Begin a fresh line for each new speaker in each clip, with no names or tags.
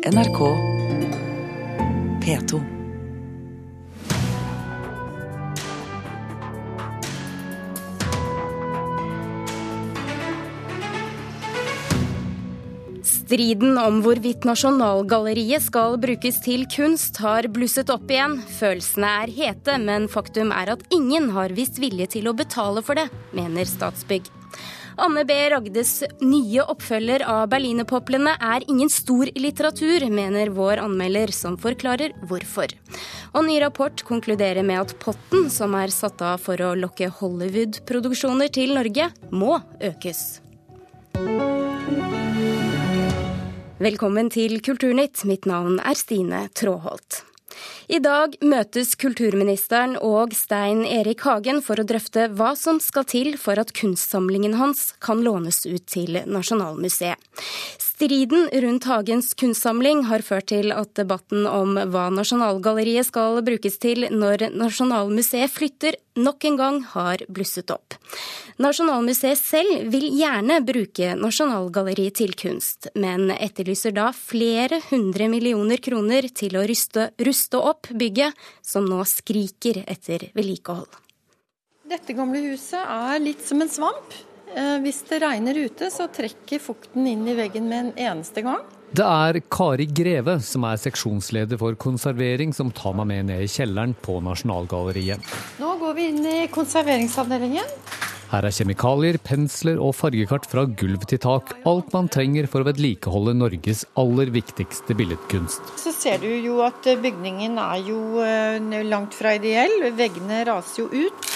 NRK P2.
Striden om hvorvidt Nasjonalgalleriet skal brukes til kunst, har blusset opp igjen. Følelsene er hete, men faktum er at ingen har vist vilje til å betale for det, mener Statsbygg. Anne B. Ragdes nye oppfølger av Berlinerpoplene er ingen stor litteratur, mener vår anmelder, som forklarer hvorfor. Og ny rapport konkluderer med at potten som er satt av for å lokke Hollywood-produksjoner til Norge, må økes. Velkommen til Kulturnytt. Mitt navn er Stine Tråholt. I dag møtes kulturministeren og Stein Erik Hagen for å drøfte hva som skal til for at kunstsamlingen hans kan lånes ut til Nasjonalmuseet. Striden rundt Hagens kunstsamling har ført til at debatten om hva Nasjonalgalleriet skal brukes til når Nasjonalmuseet flytter, nok en gang har blusset opp. Nasjonalmuseet selv vil gjerne bruke Nasjonalgalleriet til kunst, men etterlyser da flere hundre millioner kroner til å ruste, ruste opp bygget, som nå skriker etter vedlikehold.
Dette gamle huset er litt som en svamp. Eh, hvis det regner ute, så trekker fukten inn i veggen med en eneste gang.
Det er Kari Greve som er seksjonsleder for konservering, som tar meg med ned i kjelleren på Nasjonalgalleriet.
Nå går vi inn i konserveringsavdelingen.
Her er kjemikalier, pensler og fargekart fra gulv til tak. Alt man trenger for å vedlikeholde Norges aller viktigste billedkunst.
Så ser du jo at bygningen er jo eh, langt fra ideell. Veggene raser jo ut.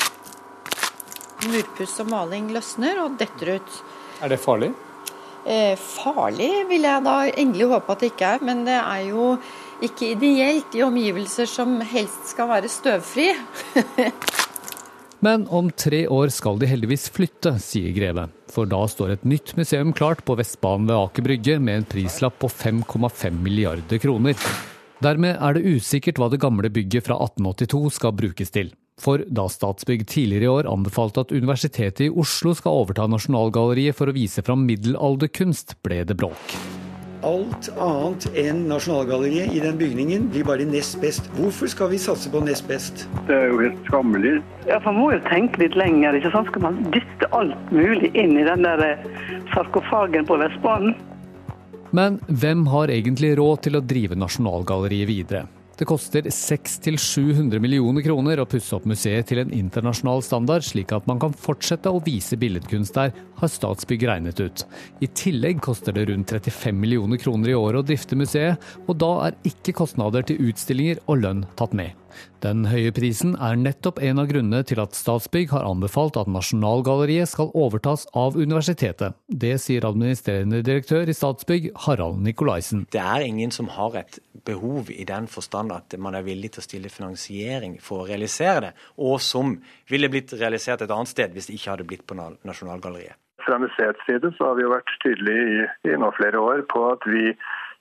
Murpuss og maling løsner og detter ut.
Er det farlig?
Eh, farlig vil jeg da endelig håpe at det ikke er, men det er jo ikke ideelt i omgivelser som helst skal være støvfri.
Men om tre år skal de heldigvis flytte, sier Greve. For da står et nytt museum klart på Vestbanen ved Aker Brygge med en prislapp på 5,5 milliarder kroner. Dermed er det usikkert hva det gamle bygget fra 1882 skal brukes til. For da Statsbygg tidligere i år anbefalte at Universitetet i Oslo skal overta Nasjonalgalleriet for å vise fram middelalderkunst, ble det bråk.
Alt annet enn Nasjonalgalleriet i den bygningen blir bare nest best. Hvorfor skal vi satse på nest best?
Det er jo helt skammelig.
Ja, Man må jo tenke litt lenger. ikke sant? Skal man dytte alt mulig inn i den der eh, sarkofagen på Vestbanen?
Men hvem har egentlig råd til å drive Nasjonalgalleriet videre? Det koster 600-700 millioner kroner å pusse opp museet til en internasjonal standard, slik at man kan fortsette å vise billedkunst der, har Statsbygg regnet ut. I tillegg koster det rundt 35 millioner kroner i året å drifte museet, og da er ikke kostnader til utstillinger og lønn tatt med. Den høye prisen er nettopp en av grunnene til at Statsbygg har anbefalt at Nasjonalgalleriet skal overtas av universitetet. Det sier administrerende direktør i Statsbygg, Harald Nikolaisen.
Det er ingen som har et behov i den forstand at man er villig til å stille finansiering for å realisere det, og som ville blitt realisert et annet sted hvis det ikke hadde blitt på Nasjonalgalleriet.
Fra museets side så har vi jo vært tydelige i, i nå flere år på at vi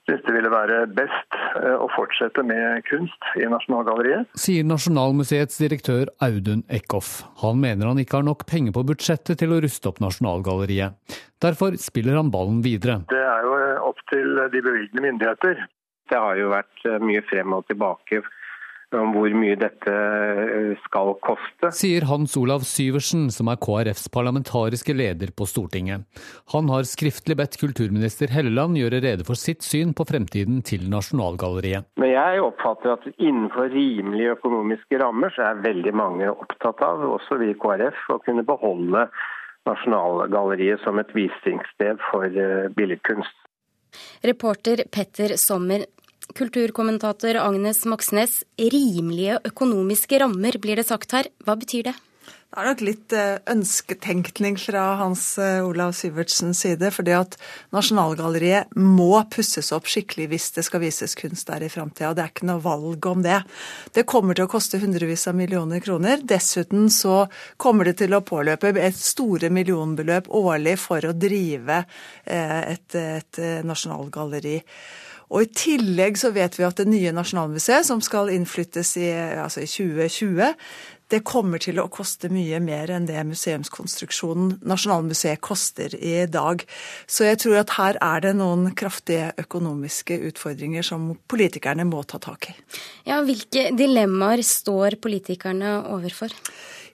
syns det ville være best eh, å fortsette med kunst i Nasjonalgalleriet.
Sier Nasjonalmuseets direktør Audun Eckhoff. Han mener han ikke har nok penger på budsjettet til å ruste opp Nasjonalgalleriet. Derfor spiller han ballen videre.
Det er jo eh, opp til de bevilgende myndigheter.
Det har jo vært eh, mye frem og tilbake om hvor mye dette eh, skal koste.
Sier Hans Olav Syversen, som er KrFs parlamentariske leder på Stortinget. Han har skriftlig bedt kulturminister Helleland gjøre rede for sitt syn på fremtiden til Nasjonalgalleriet.
Men jeg oppfatter at innenfor rimelige økonomiske rammer så er veldig mange opptatt av, også vi i KrF, å kunne beholde Nasjonalgalleriet som et visningssted for eh, billedkunst.
Reporter Petter Sommer Kulturkommentator Agnes Moxnes, rimelige økonomiske rammer blir det sagt her. Hva betyr det?
Det er nok litt eh, ønsketenkning fra Hans eh, Olav Syvertsens side. fordi at Nasjonalgalleriet må pusses opp skikkelig hvis det skal vises kunst der i framtida. Det er ikke noe valg om det. Det kommer til å koste hundrevis av millioner kroner. Dessuten så kommer det til å påløpe et store millionbeløp årlig for å drive eh, et, et nasjonalgalleri. Og I tillegg så vet vi at det nye Nasjonalmuseet, som skal innflyttes i, altså i 2020, det kommer til å koste mye mer enn det museumskonstruksjonen Nasjonalmuseet koster i dag. Så jeg tror at her er det noen kraftige økonomiske utfordringer som politikerne må ta tak i.
Ja, Hvilke dilemmaer står politikerne overfor?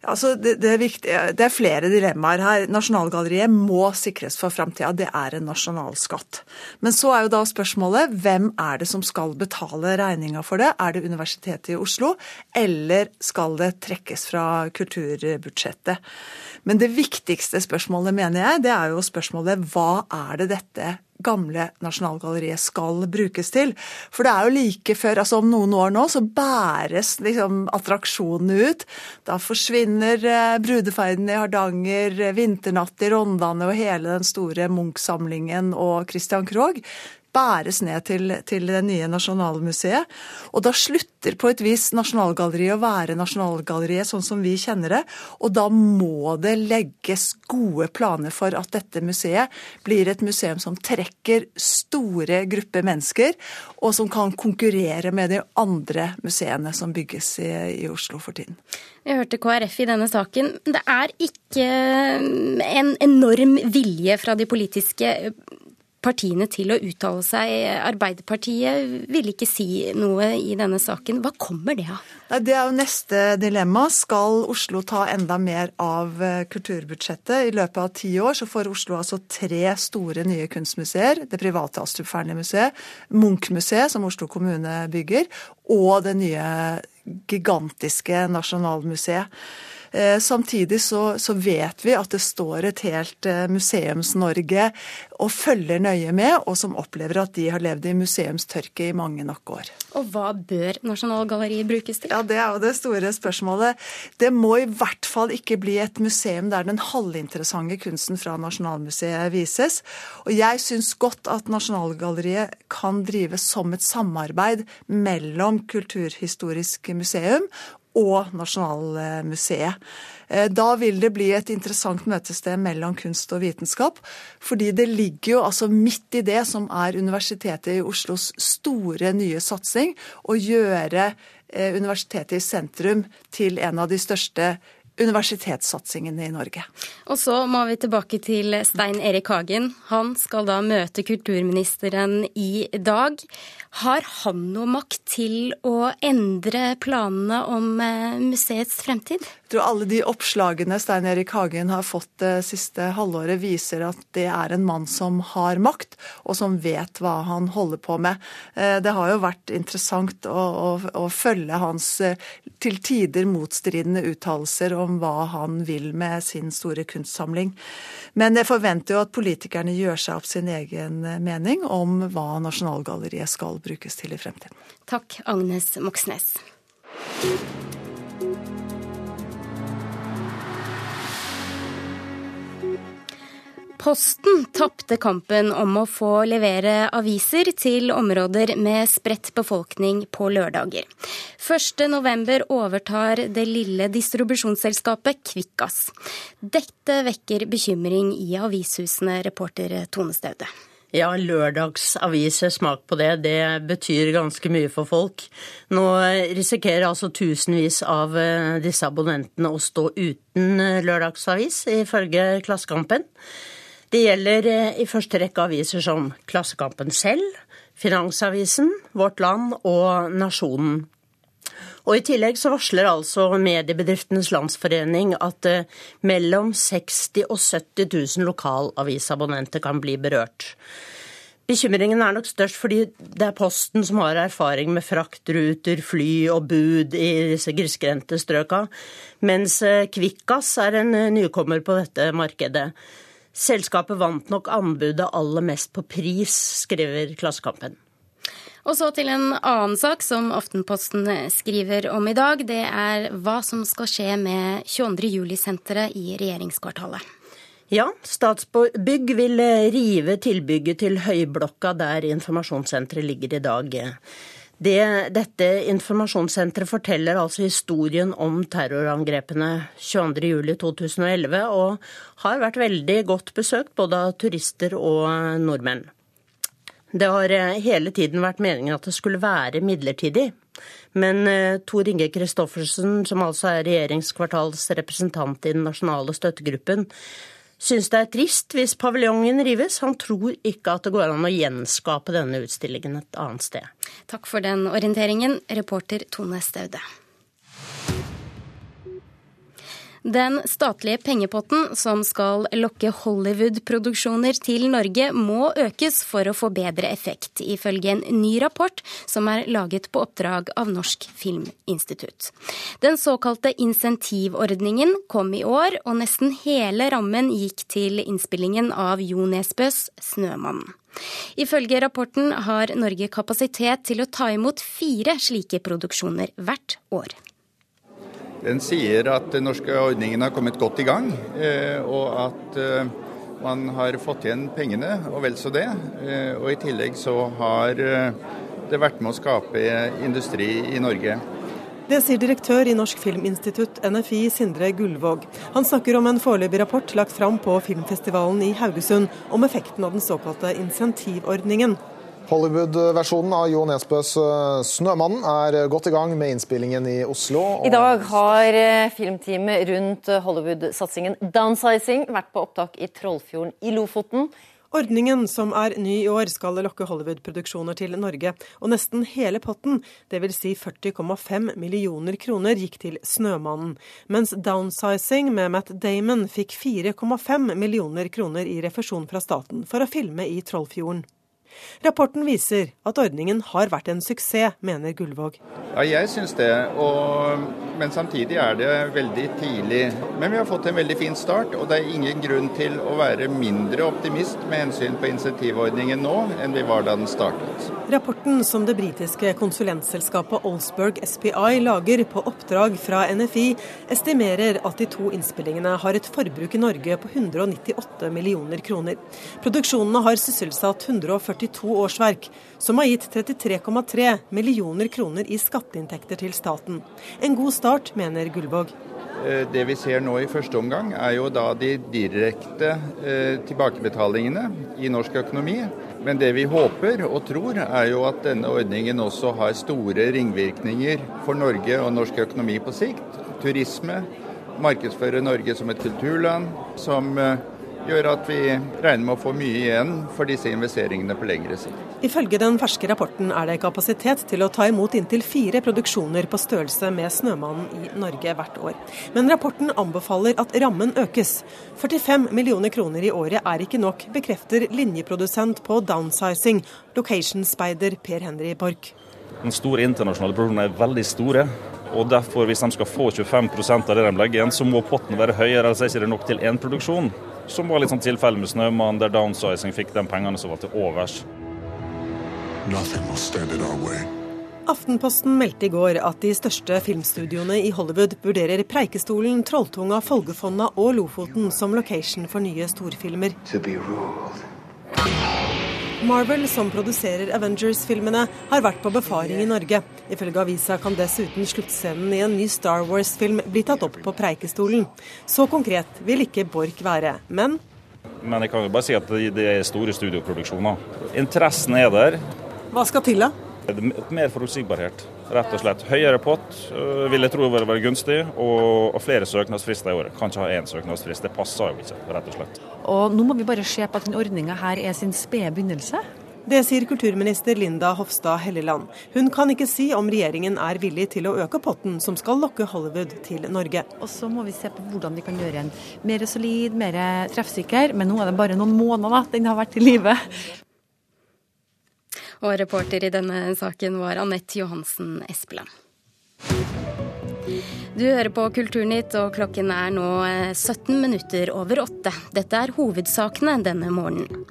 Altså, det, det, er det, er flere dilemmaer her. Nasjonalgalleriet må sikres for framtida. Det er en nasjonalskatt. Men så er jo da spørsmålet hvem er det som skal betale regninga for det? Er det Universitetet i Oslo, eller skal det trekkes fra kulturbudsjettet? Men det viktigste spørsmålet, mener jeg, det er jo spørsmålet hva er det dette gamle Nasjonalgalleriet skal brukes til. For det er jo like før, altså om noen år nå, så bæres liksom attraksjonene ut. Da forsvinner eh, brudeferden i Hardanger, Vinternatt i Rondane og hele den store Munch-samlingen og Christian Krogh bæres ned til, til, det nye Nasjonalmuseet. Og da slutter på et vis Nasjonalgalleriet å være Nasjonalgalleriet sånn som vi kjenner det. Og da må det legges gode planer for at dette museet blir et museum som trekker store grupper mennesker, og som kan konkurrere med de andre museene som bygges i, i Oslo for tiden.
Vi hørte KrF i denne saken. Det er ikke en enorm vilje fra de politiske partiene til å uttale seg. Arbeiderpartiet ville ikke si noe i denne saken. Hva kommer det av?
Det er jo neste dilemma. Skal Oslo ta enda mer av eh, kulturbudsjettet? I løpet av ti år så får Oslo altså tre store nye kunstmuseer. Det private Astrup Fearnley-museet, Munch-museet, som Oslo kommune bygger, og det nye gigantiske Nasjonalmuseet. Eh, samtidig så, så, vet vi at det står et helt eh, Museums-Norge og følger nøye med, og som opplever at de har levd i museumstørke i mange nok år.
Og hva bør Nasjonalgalleriet brukes til?
Ja, Det er jo det store spørsmålet. Det må i hvert fall ikke bli et museum der den halvinteressante kunsten fra Nasjonalmuseet vises. Og jeg syns godt at Nasjonalgalleriet kan drives som et samarbeid mellom Kulturhistorisk museum og Nasjonalmuseet. Eh, da vil det bli et interessant møtested mellom kunst og vitenskap. Fordi det ligger jo altså midt i det som er Universitetet i Oslos store nye satsing, å gjøre eh, universitetet i sentrum til en av de største universitetssatsingene i Norge.
Og så må vi tilbake til Stein Erik Hagen. Han skal da møte kulturministeren i dag. Har han noe makt til å endre planene om eh, museets fremtid?
Jeg tror alle de oppslagene Stein Erik Hagen har fått det siste halvåret, viser at det er en mann som har makt, og som vet hva han holder på med. Eh, det har jo vært interessant å, å, å følge hans eh, til tider motstridende uttalelser om hva han vil med sin store kunstsamling. Men jeg forventer jo at politikerne gjør seg opp sin egen eh, mening om hva Nasjonalgalleriet skal brukes til i fremtiden.
Takk, Agnes Moxnes. Posten tapte kampen om å få levere aviser til områder med spredt befolkning på lørdager. 1.11 overtar det lille distribusjonsselskapet Kvikkas. Dette vekker bekymring i avishusene, reporter Tone Staude.
Ja, lørdagsaviser, smak på det. Det betyr ganske mye for folk. Nå risikerer altså tusenvis av eh, disse abonnentene å stå uten eh, lørdagsavis, ifølge Klassekampen. Det gjelder eh, i første rekke aviser som Klassekampen selv, Finansavisen, Vårt Land og Nasjonen. Og I tillegg så varsler altså Mediebedriftenes Landsforening at eh, mellom 60 og 70 000 lokalavisabonnenter kan bli berørt. Bekymringen er nok størst fordi det er Posten som har erfaring med fraktruter, fly og bud i disse grisgrendte strøka, mens eh, Kvikkas er en nykommer på dette markedet. Selskapet vant nok anbudet aller mest på pris, skriver Klassekampen.
Og så til en annen sak som Aftenposten skriver om i dag. Det er hva som skal skje med 22. juli-senteret i regjeringskvartalet.
Ja, Statsbygg vil rive tilbygget til Høyblokka der informasjonssenteret ligger i dag. Det, dette informasjonssenteret forteller altså historien om terrorangrepene 22.07.2011, og har vært veldig godt besøkt både av turister og nordmenn. Det har eh, hele tiden vært meningen at det skulle være midlertidig. Men eh, Tor Inge Christoffersen, som altså er regjeringskvartalets representant i den nasjonale støttegruppen, syns det er trist hvis paviljongen rives. Han tror ikke at det går an å gjenskape denne utstillingen et annet sted.
Takk for den orienteringen, reporter Tone Staude. Den statlige pengepotten som skal lokke Hollywood-produksjoner til Norge, må økes for å få bedre effekt, ifølge en ny rapport som er laget på oppdrag av Norsk Filminstitutt. Den såkalte insentivordningen kom i år, og nesten hele rammen gikk til innspillingen av Jo Nesbøs 'Snømannen'. Ifølge rapporten har Norge kapasitet til å ta imot fire slike produksjoner hvert år.
Den sier at den norske ordningen har kommet godt i gang, eh, og at eh, man har fått igjen pengene, og vel så det. Eh, og i tillegg så har det vært med å skape industri i Norge.
Det sier direktør i Norsk Filminstitutt, NFI, Sindre Gullvåg. Han snakker om en foreløpig rapport lagt fram på filmfestivalen i Haugesund om effekten av den såkalte insentivordningen.
Hollywood-versjonen av Jo Nesbøs eh, 'Snømannen' er godt i gang med innspillingen i Oslo.
I dag har eh, filmteamet rundt Hollywood-satsingen 'Downsizing' vært på opptak i Trollfjorden i Lofoten.
Ordningen, som er ny i år, skal lokke Hollywood-produksjoner til Norge. Og nesten hele potten, dvs. Si 40,5 millioner kroner, gikk til 'Snømannen'. Mens 'Downsizing' med Matt Damon fikk 4,5 millioner kroner i refusjon fra staten for å filme i Trollfjorden. Rapporten viser at ordningen har vært en suksess, mener Gullvåg.
Ja, jeg syns det, og, men samtidig er det veldig tidlig. Men vi har fått en veldig fin start, og det er ingen grunn til å være mindre optimist med hensyn på insentivordningen nå enn vi var da den startet.
Rapporten som det britiske konsulentselskapet Olsberg SPI lager på oppdrag fra NFI, estimerer at de to innspillingene har et forbruk i Norge på 198 millioner kroner. Produksjonene har sysselsatt 140 42 årsverk, som har gitt 33,3 millioner kroner i skatteinntekter til staten. En god start, mener Gullvåg.
Eh, det vi ser nå i første omgang, er jo da de direkte eh, tilbakebetalingene i norsk økonomi. Men det vi håper og tror, er jo at denne ordningen også har store ringvirkninger for Norge og norsk økonomi på sikt. Turisme, markedsføre Norge som et kulturland, som eh, gjør at vi regner med å få mye igjen for disse investeringene på lengre sikt.
Ifølge den ferske rapporten er det kapasitet til å ta imot inntil fire produksjoner på størrelse med 'Snømannen' i Norge hvert år. Men rapporten anbefaler at rammen økes. 45 millioner kroner i året er ikke nok, bekrefter linjeprodusent på Downsizing, Location Spider Per Henry Borch.
Den store internasjonale produksjonen er veldig store. Og derfor, Hvis de skal få 25% av det de legger igjen, så må potten være høyere. ellers er det ikke nok til én produksjon som var litt sånn tilfelle med Snømann, der downsizing fikk de pengene som var til overs.
Aftenposten meldte i går at de største filmstudioene i Hollywood vurderer Preikestolen, Trolltunga, Folgefonna og Lofoten som location for nye storfilmer. Marvel, som produserer Avengers-filmene, har vært på befaring i Norge. Ifølge avisa kan dessuten sluttscenen i en ny Star Wars-film bli tatt opp på Preikestolen. Så konkret vil ikke Borch være, men
Men jeg kan jo bare si at det er store studioproduksjoner. Interessen er der.
Hva skal til, da?
Mer forutsigbarhet, rett og slett. Høyere pott øh, vil jeg tro vil være gunstig, og, flere søknadsfrister i året. Kan ikke ha én søknadsfrist, det passer jo ikke, rett og slett.
Og nå må vi bare se på at denne ordninga her er sin spede begynnelse.
Det sier kulturminister Linda Hofstad Helleland. Hun kan ikke si om regjeringen er villig til å øke potten som skal lokke Hollywood til Norge.
Og så må vi se på hvordan vi kan gjøre den mer solid, mer treffsikker. Men nå er det bare noen måneder den har vært i live.
Og reporter i denne saken var Anette Johansen Espeland. Du hører på Kulturnytt, og klokken er nå 17 eh, minutter over åtte. Dette er hovedsakene denne morgenen.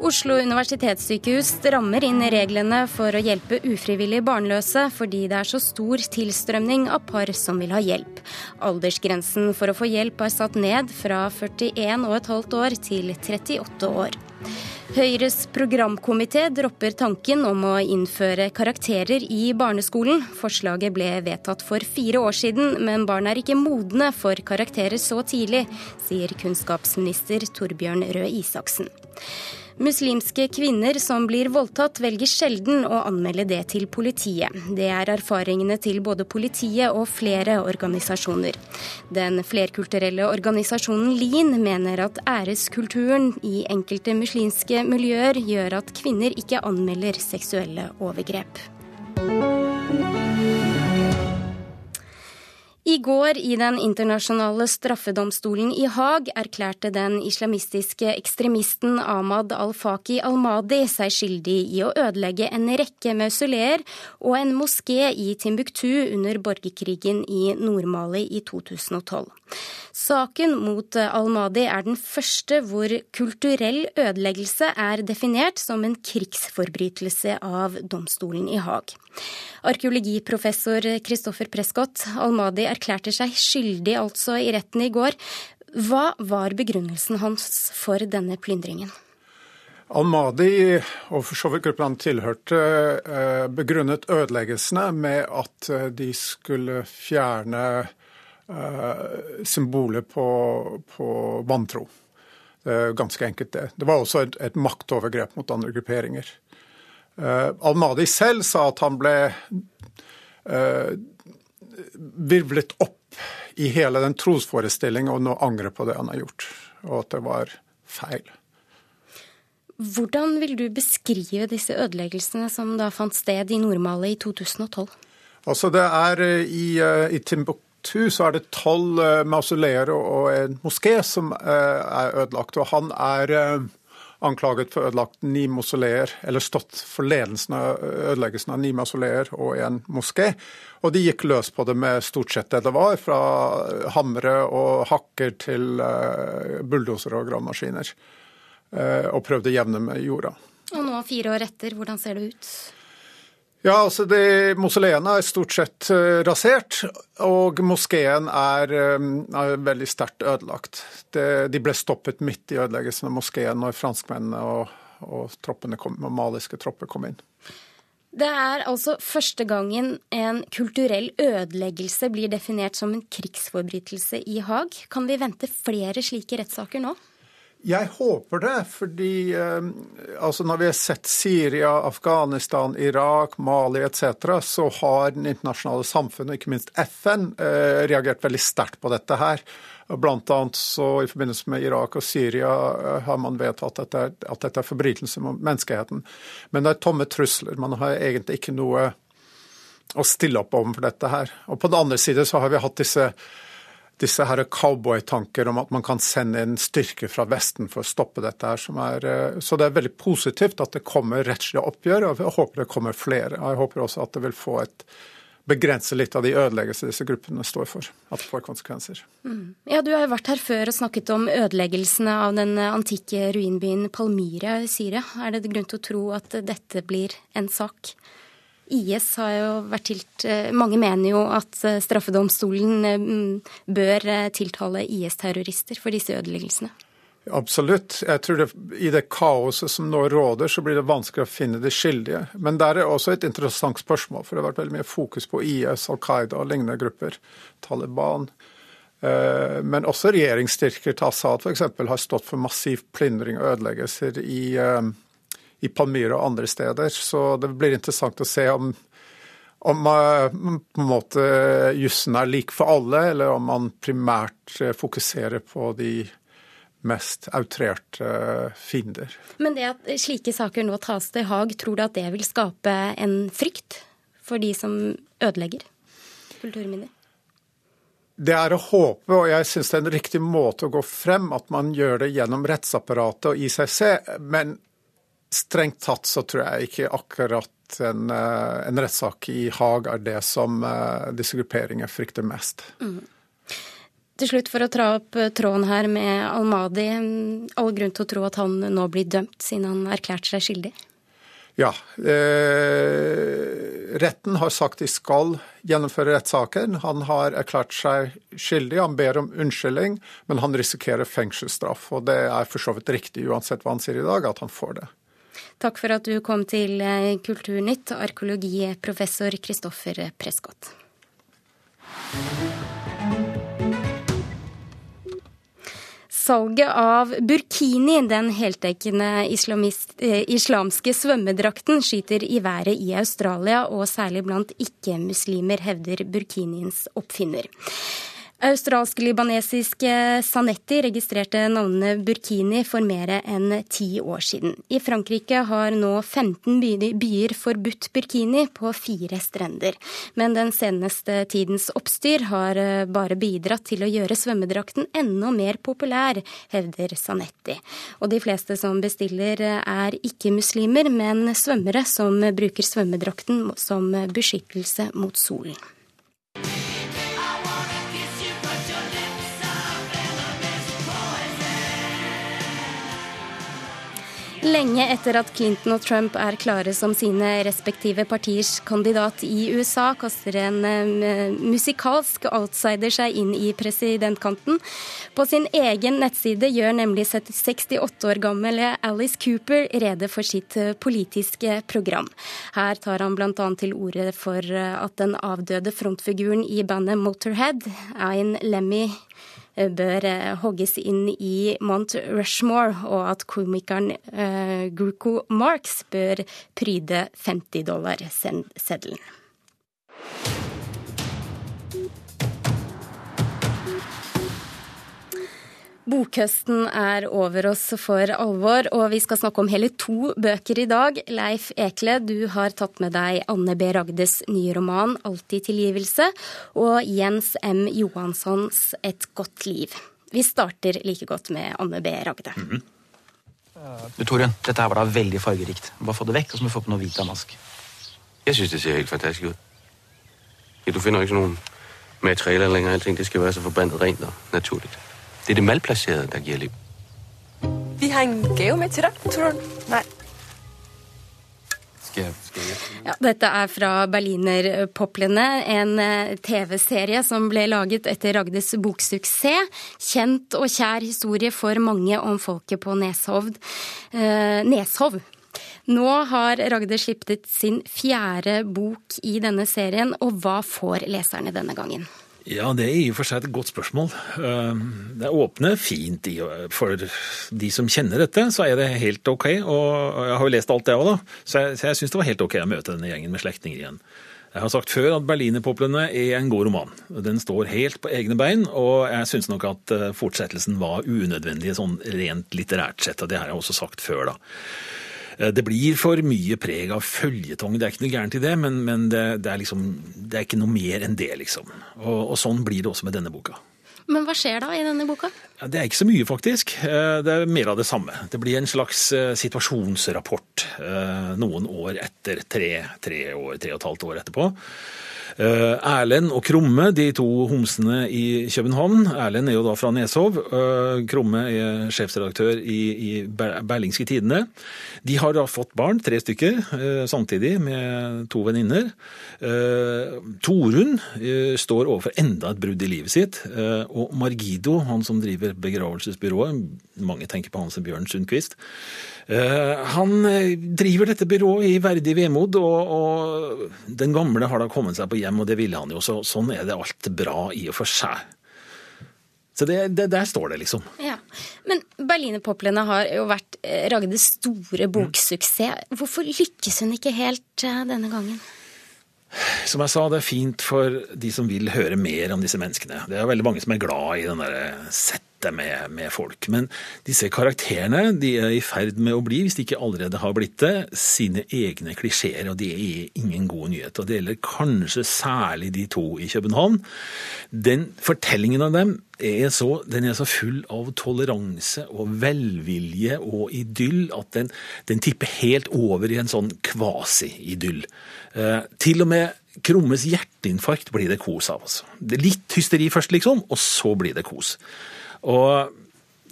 Oslo universitetssykehus strammer inn reglene for å hjelpe ufrivillig barnløse, fordi det er så stor tilstrømning av par som vil ha hjelp. Aldersgrensen for å få hjelp er satt ned fra 41,5 år til 38 år. Høyres programkomité dropper tanken om å innføre karakterer i barneskolen. Forslaget ble vedtatt for fire år siden, men barn er ikke modne for karakterer så tidlig, sier kunnskapsminister Torbjørn Røe Isaksen. Muslimske kvinner som blir voldtatt, velger sjelden å anmelde det til politiet. Det er erfaringene til både politiet og flere organisasjoner. Den flerkulturelle organisasjonen LIN mener at æreskulturen i enkelte muslimske miljøer gjør at kvinner ikke anmelder seksuelle overgrep. I går i Den internasjonale straffedomstolen i Haag erklærte den islamistiske ekstremisten Ahmad al-Faki al-Madi seg skyldig i å ødelegge en rekke mausoleer og en moské i Timbuktu under borgerkrigen i Nord-Mali i 2012. Saken mot al-Madi er den første hvor kulturell ødeleggelse er definert som en krigsforbrytelse av domstolen i Haag. Arkeologiprofessor Christoffer Prescott, al-Madi erklærte seg skyldig altså i retten i går. Hva var begrunnelsen hans for denne plyndringen?
Al-Madi og for så vidt gruppen han tilhørte, eh, begrunnet ødeleggelsene med at eh, de skulle fjerne eh, symbolet på, på vantro. Ganske enkelt det. Det var også et, et maktovergrep mot andre grupperinger. Uh, Al-Madi selv sa at han ble uh, virvlet opp i hele den trosforestillingen og nå angrer på det han har gjort, og at det var feil.
Hvordan vil du beskrive disse ødeleggelsene som da fant sted i Nordmali i 2012?
Altså det er I, i Timbuktu så er det tolv mausoleer og en moské som er ødelagt. og Han er anklaget for ødelagt ni mausoleer, eller stått for ledelsen av ødeleggelsen av ni mausoleer og en moské. Og de gikk løs på det med stort sett det det var, fra hamre og hakker til uh, bulldosere og gravemaskiner. Og prøvde å jevne med jorda.
Og nå, fire år etter, hvordan ser det ut?
Ja, altså Mausoleene er stort sett uh, rasert, og moskeen er, um, er veldig sterkt ødelagt. Det, de ble stoppet midt i ødeleggelsen av moskeen når franskmennene og, og, kom, og maliske tropper kom inn.
Det er altså første gangen en kulturell ødeleggelse blir definert som en krigsforbrytelse i Haag. Kan vi vente flere slike rettssaker nå?
Jeg håper det, fordi eh, altså når vi har sett Syria, Afghanistan, Irak, Mali etc., så har den internasjonale samfunnet, ikke minst FN, eh, reagert veldig sterkt på dette her. Blant annet så I forbindelse med Irak og Syria eh, har man vedtatt at dette, at dette er forbrytelse mot menneskeheten. Men det er tomme trusler. Man har egentlig ikke noe å stille opp overfor dette her. Og På den andre side så har vi hatt disse disse her cowboytanker om at man kan sende inn styrke fra Vesten for å stoppe dette. her. Er, eh, så det er veldig positivt at det kommer rettslige oppgjør, og jeg håper det kommer flere. Jeg håper også at det vil få et begrense litt av de ødeleggelser disse gruppene står for. At det får konsekvenser.
Mm. Ja, Du har jo vært her før og snakket om ødeleggelsene av den antikke ruinbyen Palmyra i Syria. Er det grunn til å tro at dette blir en sak? IS har jo vært tilt eh, Mange mener jo at eh, straffedomstolen eh, bør tiltale IS-terrorister for disse ødeleggelsene.
Absolutt. Jeg tror det, I det kaoset som nå råder, så blir det vanskelig å finne de skyldige. Men der er også et interessant spørsmål, for det har vært veldig mye fokus på IS, Al Qaida og lignende grupper. Taliban. Men også regjeringsstyrker til Assad f.eks. har stått for massiv plyndring og ødeleggelser i i Palmyra og andre steder. Så det blir interessant å se om, om uh, på en måte jussen er lik for alle, eller om man primært uh, fokuserer på de mest outrerte uh, fiender.
Men det at slike saker nå tas til Haag, tror du at det vil skape en frykt for de som ødelegger kulturminner?
Det er å håpe, og jeg syns det er en riktig måte å gå frem, at man gjør det gjennom rettsapparatet og ICC. Men Strengt tatt så tror jeg ikke akkurat en, eh, en rettssak i Haag er det som uh, disse grupperingene frykter mest. Mm.
Til slutt, for å tra opp eh, tråden her med Al-Madi. All grunn til å tro at han nå blir dømt, siden han erklærte seg skyldig?
Ja. Eh, retten har sagt de skal gjennomføre rettssaken. Han har erklært seg skyldig. Han ber om unnskyldning, men han risikerer fengselsstraff. Og det er for så vidt riktig, uansett hva han sier i dag, at han får det.
Takk for at du kom til eh, Kulturnytt, arkeologiprofessor Kristoffer Prescott. Salget av burkini, den heldekkende eh, islamske svømmedrakten, skyter i været i Australia, og særlig blant ikke-muslimer, hevder burkiniens oppfinner. Australsk-libanesiske Sanetti registrerte navnet Burkini for mer enn ti år siden. I Frankrike har nå 15 byer forbudt burkini på fire strender. Men den seneste tidens oppstyr har eh, bare bidratt til å gjøre svømmedrakten enda mer populær, hevder Sanetti. Og de fleste som bestiller eh, er ikke muslimer, men svømmere som bruker svømmedrakten som beskyttelse mot solen. Lenge etter at Clinton og Trump er klare som sine respektive partiers kandidat i USA, kaster en uh, musikalsk outsider seg inn i presidentkanten. På sin egen nettside gjør nemlig 68 år gamle Alice Cooper rede for sitt uh, politiske program. Her tar han bl.a. til orde for uh, at den avdøde frontfiguren i bandet Motorhead, Ein Lemmy bør eh, hogges inn i Mount Rushmore, og at komikeren uh, Gruco Marx bør pryde 50 dollar-seddelen. Bokhøsten er over oss for alvor, og vi skal snakke om hele to bøker i dag. Leif Ekle, du har tatt med deg Anne B. Ragdes nye roman 'Alltid tilgivelse' og Jens M. Johanssons 'Et godt liv'. Vi starter like godt med Anne B. Ragde. Mm -hmm.
Du, Torunn, dette her var da veldig fargerikt. Bare få det vekk, og så må du få på noe hvit damask.
Jeg syns det ser helt fantastisk ut. Ja, du finner ikke noen materialer lenger. Allting det skal være så forbannet rent og naturlig. Det er det malplacerede, der giver liv.
Vi har en gave med til deg, tror du? Nei.
Ja, dette er fra Berlinerpoplene, en eh, TV-serie som ble laget etter Ragdes boksuksess. Kjent og kjær historie for mange om folket på Neshovd. Eh, Neshov. Nå har Ragde sluppet sin fjerde bok i denne serien, og hva får leserne denne gangen?
Ja, det er i og for seg et godt spørsmål. Ehm, det åpner fint for de som kjenner dette, så er det helt ok. Og jeg har jo lest alt det òg, da. Så jeg, så jeg syns det var helt ok å møte denne gjengen med slektninger igjen. Jeg har sagt før at 'Berlinerpoplene' er en god roman. Den står helt på egne bein, og jeg syns nok at eh, fortsettelsen var unødvendig sånn rent litterært sett. Og det har jeg også sagt før, da. Eh, det blir for mye preg av føljetong. Det er ikke noe gærent i det, men, men det, det, er liksom, det, er ikke noe mer enn det, liksom. Og, og, sånn blir det også med denne boka.
Men hva skjer da i denne boka?
Ja, det er ikke så mye, faktisk. Eh, det er mer av det samme. Det blir en slags eh, situasjonsrapport noen år etter. Tre, tre år, tre og et halvt år etterpå. Eh, Erlend og Krumme, de to homsene i København. Erlend er jo da fra Neshov. Eh, Krumme er sjefsredaktør i, i Berlingske Tidende. De har da fått barn, tre stykker, eh, samtidig med to venninner. Torunn står overfor enda et brudd i livet sitt. Og Margido, han som driver begravelsesbyrået, mange tenker på han som Bjørn Sundquist, han driver dette byrået i verdig vemod, og, og den gamle har da kommet seg på hjem, og det ville han jo. Så, sånn er det alt bra i og for seg. Så det, det, der står det, liksom.
Ja. Men Berlinerpoplene har jo vært eh, Ragdes store boksuksess. Hvorfor lykkes hun ikke helt eh, denne gangen?
Som jeg sa, det er fint for de som vil høre mer om disse menneskene. Det er veldig mange som er glad i den derre sett dette med, med, folk. Men disse karakterene de er i ferd med å bli, hvis de ikke allerede har blitt det, sine egne klisjeer. Og det er ingen god nyhet. Og det gjelder kanskje særlig de to i København. Den Fortellingen av dem er så, den er så full av toleranse og velvilje og idyll at den, den tipper helt over i en sånn kvasi-idyll. Eh, til og med Krummes hjerteinfarkt blir det kos av. Altså. Litt hysteri først, liksom, og så blir det kos. Og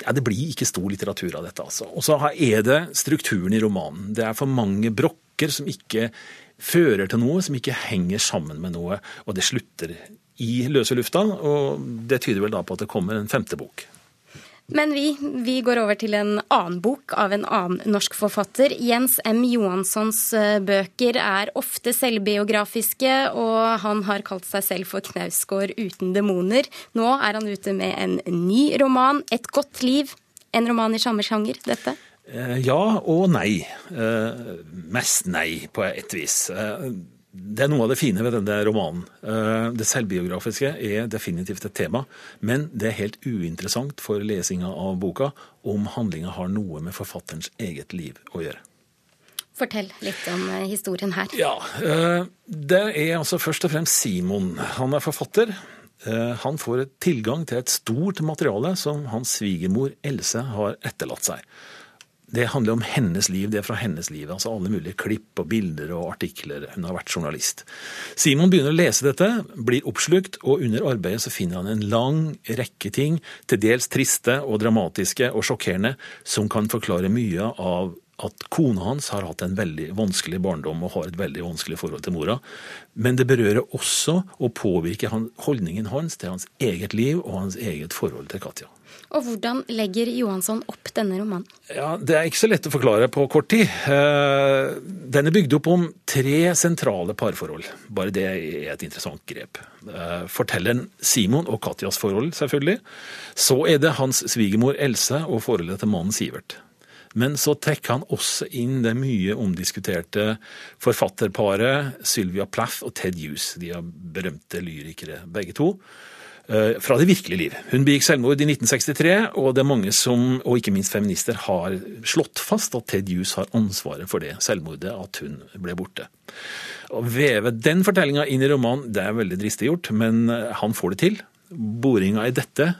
ja, Det blir ikke stor litteratur av dette. altså. Og så er det strukturen i romanen. Det er for mange brokker som ikke fører til noe, som ikke henger sammen med noe. Og det slutter i løse lufta, og det tyder vel da på at det kommer en femte bok.
Men vi, vi, går over til en annen bok av en annen norsk forfatter. Jens M. Johanssons eh, bøker er ofte selvbiografiske, og han har kalt seg selv for Knausgård uten demoner. Nå er han ute med en ny roman, 'Et godt liv'. En roman i samme sjanger, dette?
Eh, ja og nei. Eh, mest nei, på et vis det er noe av det fine ved denne romanen. Eh, det selvbiografiske er definitivt et tema, men det er helt uinteressant for lesinga av boka om handlinga har noe med forfatterens eget liv å gjøre.
Fortell litt om eh, historien her.
Ja, eh, Det er altså først og fremst Simon. Han er forfatter. Han får tilgang til et stort materiale som hans svigermor Else har etterlatt seg. Det handler om hennes liv, det er fra hennes liv. altså Alle mulige klipp og bilder og artikler. Hun har vært journalist. Simon begynner å lese dette, blir oppslukt, og under arbeidet så finner han en lang rekke ting, til dels triste og dramatiske og sjokkerende, som kan forklare mye av at kona hans har hatt en veldig vanskelig barndom og har et veldig vanskelig forhold til mora. Men det berører også og påvirker holdningen hans til hans eget liv og hans eget forhold til Katja.
Og hvordan legger Johansson opp denne romanen?
Ja, Det er ikke så lett å forklare på kort tid. Eh, den er bygd opp om tre sentrale parforhold. Bare det er et interessant grep. Eh, fortelleren Simon og Katjas forhold, selvfølgelig. Så er det hans svigermor Else og forholdet til mannen Sivert. Men så trekker han også inn det mye omdiskuterte forfatterparet Sylvia Plath og Ted Hughes. De er berømte lyrikere, begge to. Eh, fra det virkelige liv. Hun begikk selvmord i 1963, og det er mange som, og ikke minst feminister, har slått fast at Ted Hughes har ansvaret for det selvmordet, at hun ble borte. Å veve den fortellinga inn i romanen, det er veldig dristig gjort, men eh, han får det til. Boringa i dette,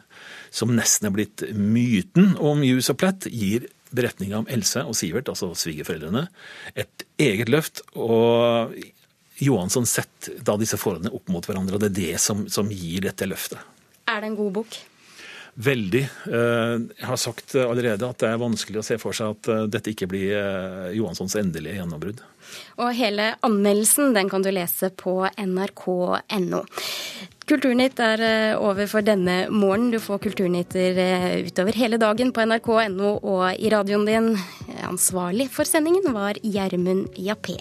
som nesten er blitt myten om Hughes og Platt, gir beretninga om Else og Sivert, altså svigerforeldrene, et eget løft. Og Johansson setter da disse forholdene opp mot hverandre, og det er det som, som gir dette løftet.
Er det en god bok?
Veldig. Eh, jeg har sagt allerede at det er vanskelig å se for seg at eh, dette ikke blir eh, Johanssons endelige gjennombrudd.
Og hele anmeldelsen den kan du lese på nrk.no. Kulturnytt er over for denne morgenen. Du får Kulturnytter utover hele dagen på nrk.no og i radioen din. Ansvarlig for sendingen var Gjermund Jappé.